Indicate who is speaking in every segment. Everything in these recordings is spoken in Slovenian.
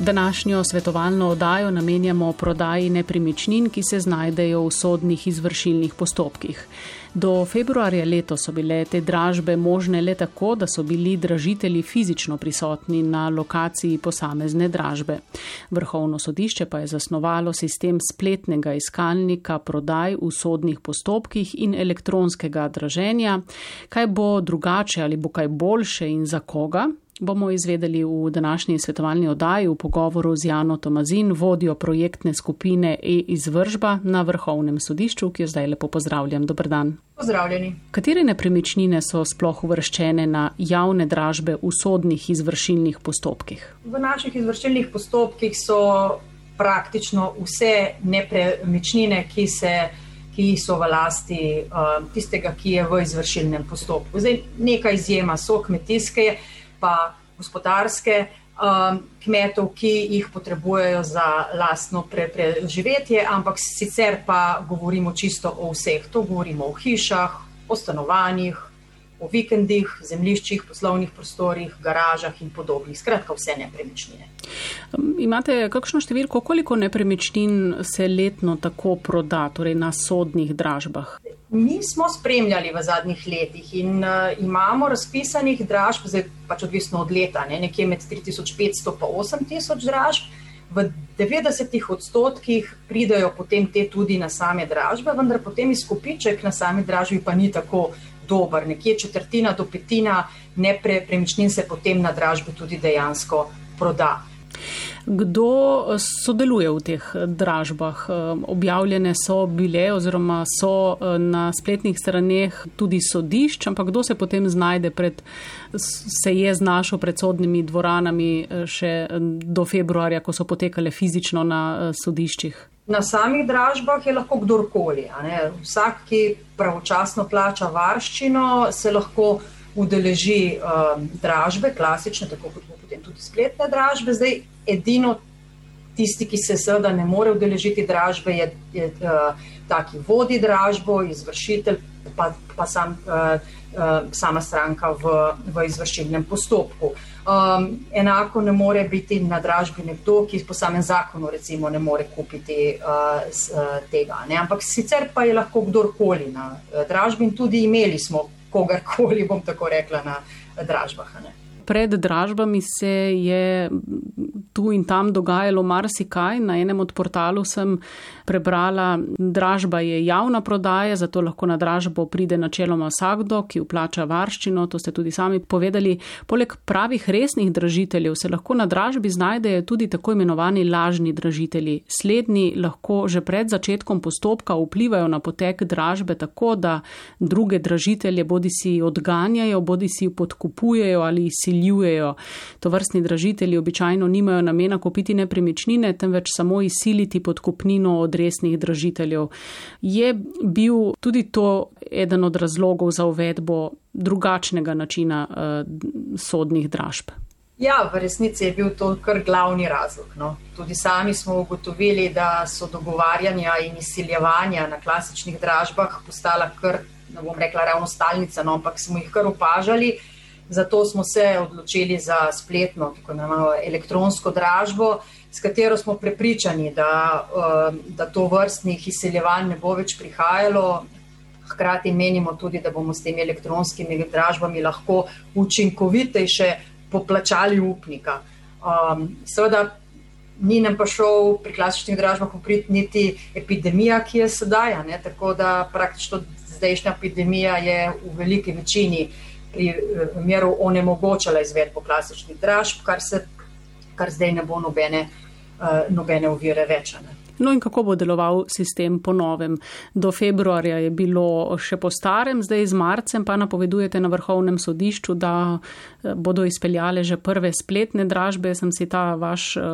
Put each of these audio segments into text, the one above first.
Speaker 1: Današnjo svetovalno oddajo namenjamo prodaji nepremičnin, ki se znajdejo v sodnih izvršilnih postopkih. Do februarja leto so bile te dražbe možne le tako, da so bili dražitelji fizično prisotni na lokaciji posamezne dražbe. Vrhovno sodišče pa je zasnovalo sistem spletnega iskalnika prodaj v sodnih postopkih in elektronskega draženja. Kaj bo drugače ali bo kaj boljše in za koga? Bomo izvedeli v današnji svetovalni oddaji v pogovoru z Jano Tomazin, vodjo projektne skupine e-izvržba na Vrhovnem sodišču, ki jo zdaj lepo pozdravljam. Dobr dan.
Speaker 2: Pozdravljeni.
Speaker 1: Katere nepremičnine so sploh uvrščene na javne dražbe v sodnih izvršilnih postopkih?
Speaker 2: V naših izvršilnih postopkih so praktično vse nepremičnine, ki se. Ki so v lasti uh, tistega, ki je v izvršilnem postopku. Zdaj, nekaj izjema so kmetijske, pa gospodarske um, kmetov, ki jih potrebujejo za lastno pre, preživetje, ampak sicer pa govorimo čisto o vseh. To govorimo o hišah, o stanovanjih, o vikendih, zemljiščih, poslovnih prostorih, garažah in podobnih. Skratka, vse nepremičnine.
Speaker 1: Um, imate kakšno številko, koliko nepremičnin se letno tako proda, torej na sodnih dražbah?
Speaker 2: Mi smo spremljali v zadnjih letih in uh, imamo razpisanih dražb, zdaj pač odvisno od leta, ne, nekje med 3500 in 8000 dražb. V 90 odstotkih pridajo potem te tudi na same dražbe, vendar potem izkupiček na sami dražbi pa ni tako dober. Nekje četrtina do petina nepremičnin se potem na dražbi tudi dejansko proda.
Speaker 1: Kdo sodeluje v teh dražbah? Objavljene so bile oziroma so eh, na spletnih straneh tudi sodišč, ampak kdo se potem znajde pred, se je znašel pred sodnimi dvoranami eh, še do februarja, ko so potekale fizično na eh, sodiščih?
Speaker 2: Na samih dražbah je lahko kdorkoli. Vsak, ki pravočasno plača varščino, se lahko udeleži um, dražbe, klasične, tako kot bo potem tudi spletne dražbe. Zdaj, edino tisti, ki se seveda ne more udeležiti dražbe, je, je uh, taki vodi dražbo, izvršitelj, pa, pa sam, uh, uh, sama stranka v, v izvršilnem postopku. Um, enako ne more biti na dražbi nekdo, ki po samem zakonu recimo ne more kupiti uh, s, tega. Ne? Ampak sicer pa je lahko kdorkoli na dražbi in tudi imeli smo kogarkoli, bom tako rekla, na dražbah. Ne?
Speaker 1: Pred dražbami se je tu in tam dogajalo marsikaj. Na enem od portalov sem prebrala, dražba je javna prodaja, zato lahko na dražbo pride načeloma vsakdo, ki vplača varščino, to ste tudi sami povedali. Poleg pravih resnih dražiteljev se lahko na dražbi znajdejo tudi tako imenovani lažni dražitelji. Slednji lahko že pred začetkom postopka vplivajo na potek dražbe tako, da druge dražitelje bodi si odganjajo, bodi si podkupujejo ali izsiljujejo. To vrstni dražitelji običajno nimajo namena kupiti nepremičnine, temveč samo izsiliti podkupnino od resnih dražiteljev. Je bil tudi to eden od razlogov za uvedbo drugačnega načina uh, sodnih dražb?
Speaker 2: Ja, v resnici je bil to kar glavni razlog. No. Tudi sami smo ugotovili, da so dogovarjanja in izsiljevanja na klasičnih dražbah postala kar, ne bom rekla ravno stalnica, no, ampak smo jih kar opažali. Zato smo se odločili za spletno, tako imenovano elektronsko dražbo, s katero smo prepričani, da, um, da to vrstnih izseljevanj ne bo več prihajalo. Hkrati menimo tudi, da bomo s temi elektronskimi dražbami lahko učinkovitejše poplačali upnika. Um, seveda, ni nam pa šel pri klasičnih dražbah uprit niti epidemija, ki je sedaj, ne? tako da praktično zdajšnja epidemija je v veliki večini pri eh, miru onemogočala izvedbo klasičnih dražb, kar, se, kar zdaj ne bo nobene, uh, nobene uvire več. Ne.
Speaker 1: No in kako bo deloval sistem po novem? Do februarja je bilo še po starem, zdaj z marcem pa napovedujete na vrhovnem sodišču, da eh, bodo izpeljale že prve spletne dražbe. Sem si ta vaš eh,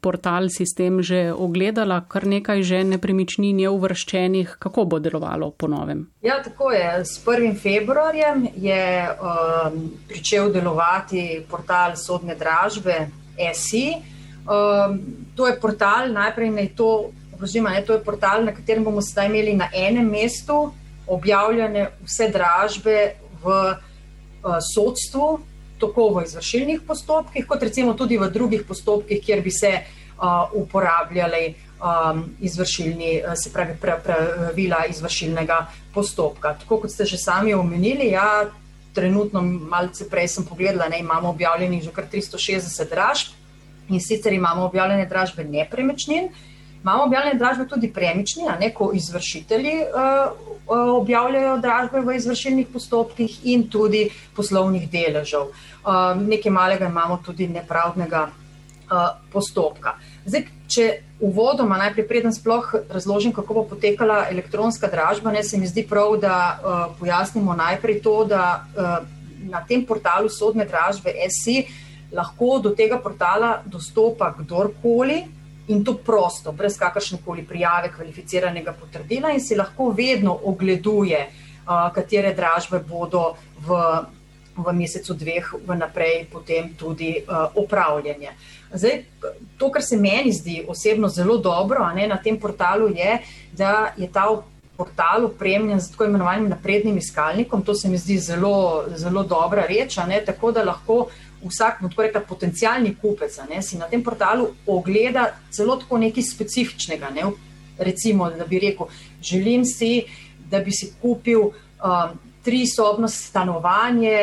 Speaker 1: portal, sistem že ogledala, kar nekaj že nepremičnin je uvrščenih. Kako bo delovalo po novem?
Speaker 2: Ja, tako je. S 1. februarjem je um, pričel delovati portal sodne dražbe SI. Um, to je portal, najprej naj to, oziroma ne, to je portal, na katerem bomo sedaj imeli na enem mestu objavljene vse dražbe v sodstvu, tako v izvršilnih postopkih, kot recimo tudi v drugih postopkih, kjer bi se uporabljali izvršilni, se pravi, pravila izvršilnega postopka. Tako kot ste že sami omenili, ja, trenutno, malce prej sem pogledala, ne, imamo objavljenih že kar 360 dražb in sicer imamo objavljene dražbe nepremičnin, imamo objavljene dražbe tudi premični, a ne ko izvršitelji uh, objavljajo dražbe v izvršilnih postopkih in tudi poslovnih deležev. Uh, nekaj malega imamo tudi nepravdnega uh, postopka. Zdaj, če uvodoma najprej preden sploh razložim, kako bo potekala elektronska dražba, ne se mi zdi prav, da uh, pojasnimo najprej to, da uh, na tem portalu sodne dražbe SI lahko do tega portala dostopa kdorkoli in to prosto, brez kakršne koli prijave kvalificiranega potrdila in si lahko vedno ogleduje, uh, katere dražbe bodo v, v mesecu dveh vnaprej potem tudi uh, opravljanje. Zdaj, to, kar se meni zdi osebno zelo dobro ne, na tem portalu, je, da je ta portal opremljen z tako imenovanim naprednim iskalnikom. To se mi zdi zelo, zelo dobra reč, ne, tako da lahko vsak, rekla, potencijalni kupec ne, si na tem portalu ogleda celo tako nekaj specifičnega. Ne, recimo, da bi rekel, želim si, da bi si kupil. Um, tri sobno stanovanje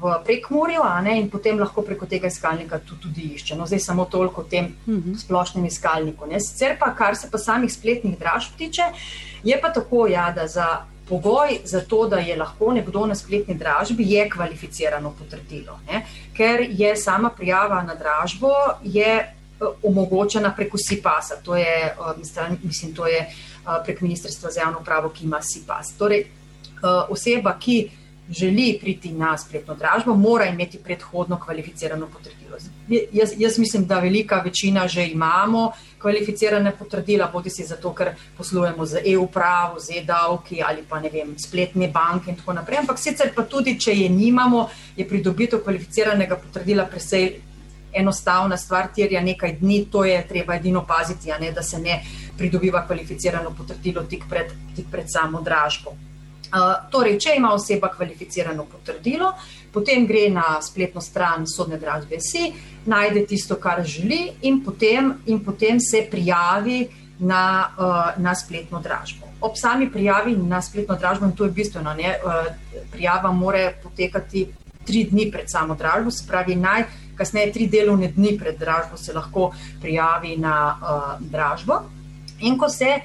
Speaker 2: v prekmurju, in potem lahko preko tega iskalnika tudi, tudi išče. No, zdaj samo toliko o tem uh mhm. -huh. splošnem iskalniku. Ne. Sicer pa, kar se pa samih spletnih dražb tiče, je pa tako, ja, da za pogoj za to, da je lahko nekdo na spletni dražbi, je kvalificirano potrdilo. Ne. Ker je sama prijava na dražbo, eh, omogočena preko SIPAS-a, to je, eh, mislim, to je eh, prek Ministrstva za javno pravo, ki ima SIPAS. Torej, oseba, ki želi priti na spletno dražbo, mora imeti predhodno kvalificirano potrdilo. Jaz, jaz mislim, da velika večina že imamo kvalificirane potrdila, bodi si zato, ker poslujemo z EU-pravo, z e-davki ali pa ne vem, spletne banke in tako naprej. Ampak sicer pa tudi, če je nimamo, je pridobitev kvalificiranega potrdila presej enostavna stvar, terja nekaj dni, to je treba edino paziti, ne, da se ne pridobiva kvalificirano potrdilo tik pred, tik pred samo dražbo. Uh, torej, če ima oseba kvalificirano potrdilo, potem gre na spletno stran sodne dražbe SI, najde tisto, kar želi, in potem, in potem se prijavi na, uh, na spletno dražbo. Ob sami prijavi na spletno dražbo, in to je bistveno, ne, uh, prijava mora potekati tri dni pred samo dražbo, se pravi, najkasneje tri delovne dni pred dražbo se lahko prijavi na uh, dražbo. In ko se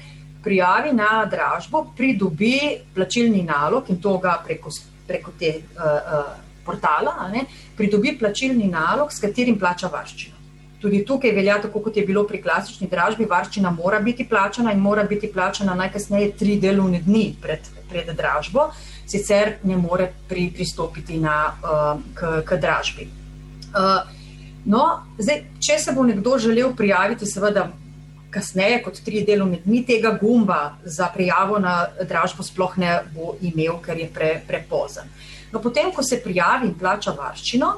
Speaker 2: prijavi na dražbo, pridobi plačilni nalog in to ga preko, preko te uh, uh, portala, ne, pridobi plačilni nalog, s katerim plača varščino. Tudi tukaj velja, tako kot je bilo pri klasični dražbi, varščina mora biti plačana in mora biti plačana najkasneje tri delovne dni pred, pred dražbo, sicer ne more pri, pristopiti na, uh, k, k dražbi. Uh, no, zdaj, če se bo nekdo želel prijaviti, seveda kasneje, kot tri delovne dni, tega gumba za prijavo na dražbo sploh ne bo imel, ker je pre, prepozen. No, potem, ko se prijavi in plača varščino,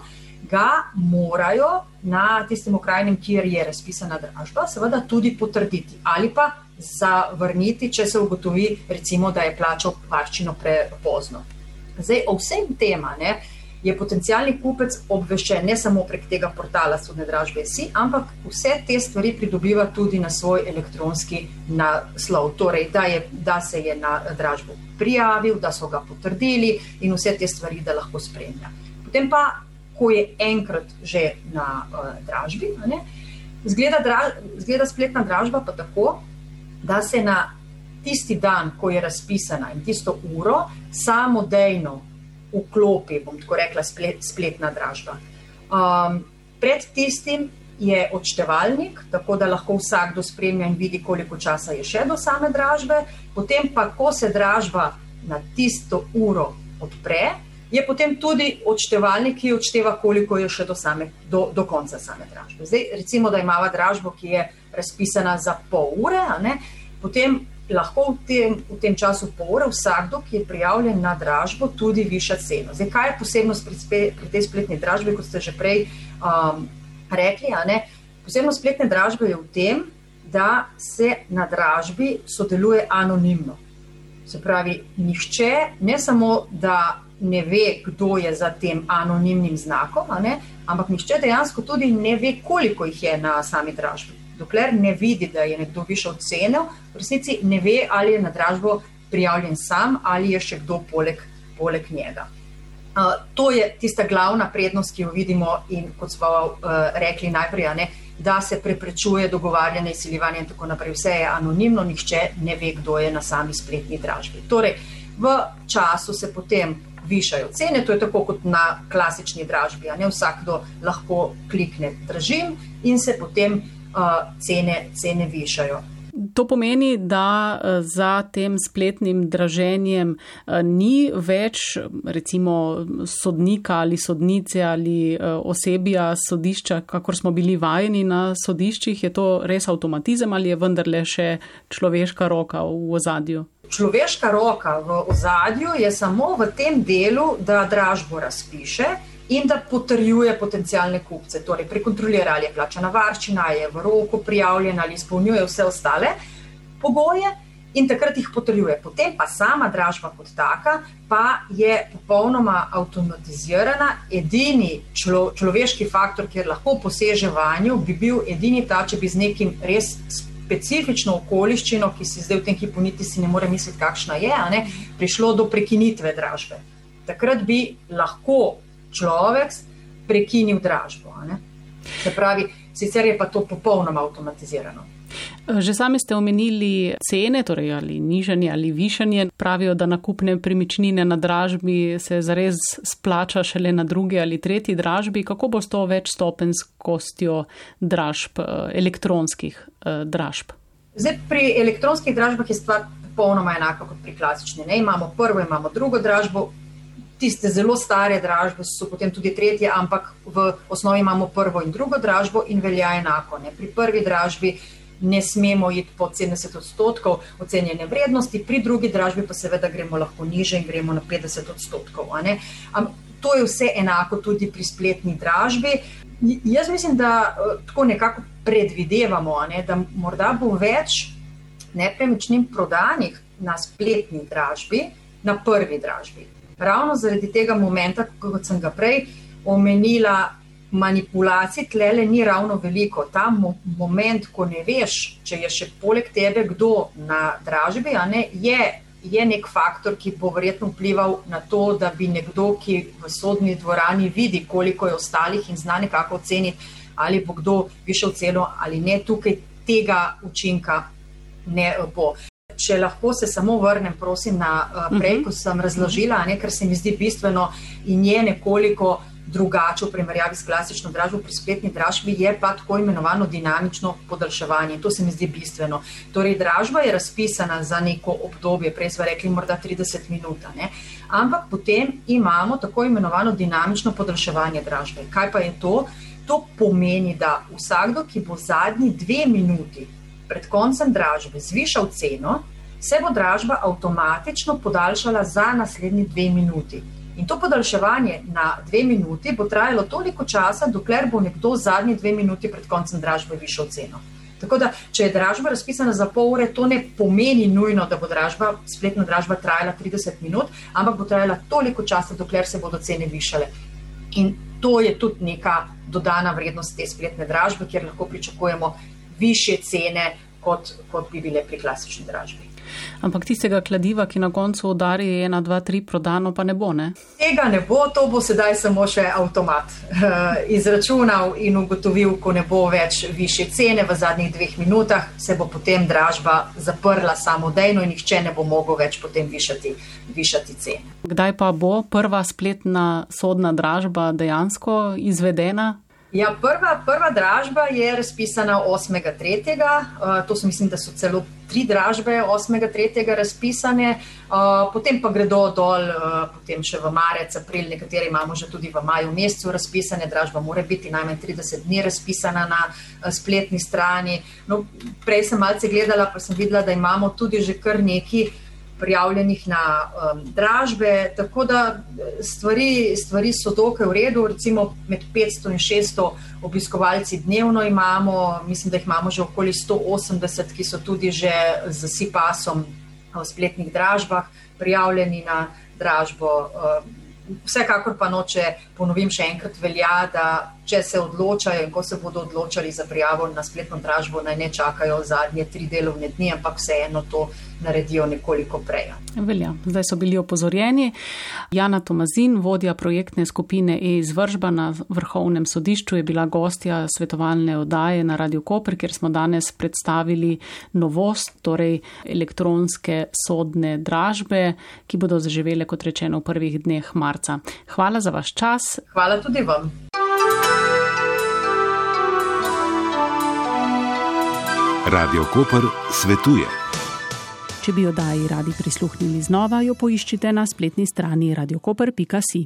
Speaker 2: ga morajo na tistem okrajnem, kjer je razpisana dražba, seveda tudi potrditi ali pa zavrniti, če se ugotovi, recimo, da je plačal varščino prepozno. Zdaj, o vsem tem, ne je potencijalni kupec obveščen ne samo prek tega portala sodne dražbe SI, ampak vse te stvari pridobiva tudi na svoj elektronski naslov. Torej, da, je, da se je na dražbo prijavil, da so ga potrdili in vse te stvari, da lahko spremlja. Potem pa, ko je enkrat že na uh, dražbi, zgleda, draž, zgleda spletna dražba pa tako, da se na tisti dan, ko je razpisana in tisto uro, samodejno vklopi, bom tako rekla, splet, spletna dražba. Um, pred tistim je odštevalnik, tako da lahko vsakdo spremlja in vidi, koliko časa je še do same dražbe. Potem pa, ko se dražba na tisto uro odpre, je potem tudi odštevalnik, ki odšteva, koliko je še do, same, do, do konca same dražbe. Zdaj, recimo, da imamo dražbo, ki je razpisana za pol ure, potem lahko v tem, v tem času pol ure vsakdo, ki je prijavljen na dražbo, tudi viša ceno. Zdaj, kaj je posebnost pri, spe, pri tej spletni dražbi, kot ste že prej um, rekli? Posebnost spletne dražbe je v tem, da se na dražbi sodeluje anonimno. Se pravi, nihče ne samo, da ne ve, kdo je za tem anonimnim znakom, ampak nihče dejansko tudi ne ve, koliko jih je na sami dražbi. Dokler ne vidi, da je nekdo višal ceno, v resnici ne ve, ali je na dražbo prijavljen sam ali je še kdo poleg, poleg njega. Uh, to je tista glavna prednost, ki jo vidimo, in kot smo uh, rekli najprej, ne, da se preprečuje dogovarjanje, izsiljevanje in tako naprej. Vse je anonimno, nihče ne ve, kdo je na sami spletni dražbi. Torej, v času se potem višajo cene, to je tako kot na klasični dražbi. Ne vsakdo lahko klikne dražim in se potem cene, cene višajo.
Speaker 1: To pomeni, da eh, za tem spletnim draženjem eh, ni več recimo sodnika ali sodnice ali eh, osebja sodišča, kakor smo bili vajeni na sodiščih. Je to res avtomatizem ali je vendarle še človeška roka v ozadju?
Speaker 2: Človeška roka v ozadju je samo v tem delu, da dražbo razpiše in da potrjuje potencijalne kupce, torej prekontrolira, ali je plačana varščina, je v roku prijavljena ali izpolnjuje vse ostale pogoje. In takrat jih potrjuje. Potem pa sama dražba kot taka, pa je popolnoma avtomatizirana. Edini člo, človeški faktor, kjer lahko poseže vanjo, bi bil edini ta, če bi z nekim res specifično okoliščino, ki si zdaj v tem hipu niti si ne more misliti, kakšna je, ne, prišlo do prekinitve dražbe. Takrat bi lahko človek prekinil dražbo. Se pravi, sicer je pa to popolnoma avtomatizirano.
Speaker 1: Že sami ste omenili cene, torej ali nižanje ali višanje. Pravijo, da nakupne premičnine na dražbi se zares splača šele na drugi ali tretji dražbi. Kako bo s to večstopenskostjo dražb, eh, elektronskih eh, dražb?
Speaker 2: Zdaj, pri elektronskih dražbah je stvar popolnoma enaka kot pri klasični. Ne? Imamo prvo, imamo drugo dražbo, tiste zelo stare dražbe so potem tudi tretje, ampak v osnovi imamo prvo in drugo dražbo in velja enako. Ne. Pri prvi dražbi ne smemo iti pod 70 odstotkov ocenjene vrednosti, pri drugi dražbi pa seveda gremo lahko niže in gremo na 50 odstotkov. To je vse enako tudi pri spletni dražbi. Jaz mislim, da eh, tako nekako predvidevamo, ne, da morda bo več nepremičnin prodanih na spletni dražbi, na prvi dražbi ravno zaradi tega momenta, kot sem ga prej omenila, manipulacij tlele ni ravno veliko. Ta mo moment, ko ne veš, če je še poleg tebe kdo na dražbi, ne, je, je nek faktor, ki bo verjetno vplival na to, da bi nekdo, ki v sodni dvorani vidi, koliko je ostalih in zna nekako oceniti, ali bo kdo višel celo ali ne, tukaj tega učinka ne bo če lahko se samo vrnem, prosim, na uh, prej, mhm. ko sem razložila, ne, ker se mi zdi bistveno in je nekoliko drugače v primerjavi s klasično dražbo pri spletni dražbi, je pa tako imenovano dinamično podaljševanje. To se mi zdi bistveno. Torej, dražba je razpisana za neko obdobje, prej smo rekli morda 30 minut, ne, ampak potem imamo tako imenovano dinamično podaljševanje dražbe. Kaj pa je to? To pomeni, da vsakdo, ki bo zadnji dve minuti pred koncem dražbe zvišal ceno, se bo dražba avtomatično podaljšala za naslednji dve minuti. In to podaljševanje na dve minuti bo trajalo toliko časa, dokler bo nekdo zadnji dve minuti pred koncem dražbe višal ceno. Tako da, če je dražba razpisana za pol ure, to ne pomeni nujno, da bo dražba, spletna dražba trajala 30 minut, ampak bo trajala toliko časa, dokler se bodo cene višale. In to je tudi neka dodana vrednost te spletne dražbe, kjer lahko pričakujemo više cene, kot, kot bi bile pri klasični dražbi.
Speaker 1: Ampak tistega kladiva, ki na koncu udari 1, 2, 3 prodano, pa ne bo. Ne?
Speaker 2: Tega ne bo, to bo sedaj samo še avtomat uh, izračunal in ugotovil, ko ne bo več više cene v zadnjih dveh minutah, se bo potem dražba zaprla samodejno in nihče ne bo mogel več potem višati, višati cene.
Speaker 1: Kdaj pa bo prva spletna sodna dražba dejansko izvedena?
Speaker 2: Ja, prva, prva dražba je razpisana 8.3. Uh, to so, mislim, da so celo tri dražbe 8.3. razpisane, uh, potem pa gredo dol, uh, potem še v marec, april, nekatere imamo že tudi v maju mesecu razpisane. Dražba mora biti najmanj 30 dni razpisana na uh, spletni strani. No, prej sem malce gledala, pa sem videla, da imamo tudi že kar neki prijavljenih na um, dražbe, tako da eh, stvari, stvari so dokaj v redu. Recimo med 500 in 600 obiskovalci dnevno imamo, mislim, da jih imamo že okoli 180, ki so tudi že z SIPASom v spletnih dražbah prijavljeni na dražbo. Um, Vsekakor pa noče, ponovim še enkrat, velja, da če se odločajo in ko se bodo odločali za prijavo na spletno dražbo, naj ne čakajo zadnje tri delovne dni, ampak vseeno to naredijo nekoliko prej.
Speaker 1: Velja. Zdaj so bili opozorjeni. Jana Tomazin, vodja projektne skupine e-izvržba na Vrhovnem sodišču, je bila gostja svetovalne oddaje na Radio Koper, kjer smo danes predstavili novost, torej elektronske sodne dražbe, ki bodo zaživele, kot rečeno, v prvih dneh marca. Hvala za vaš čas.
Speaker 2: Hvala tudi vam.
Speaker 3: Radio Koper svetuje.
Speaker 1: Če bi oddaji radi prisluhnili znova, jo poiščite na spletni strani radiokoper.si.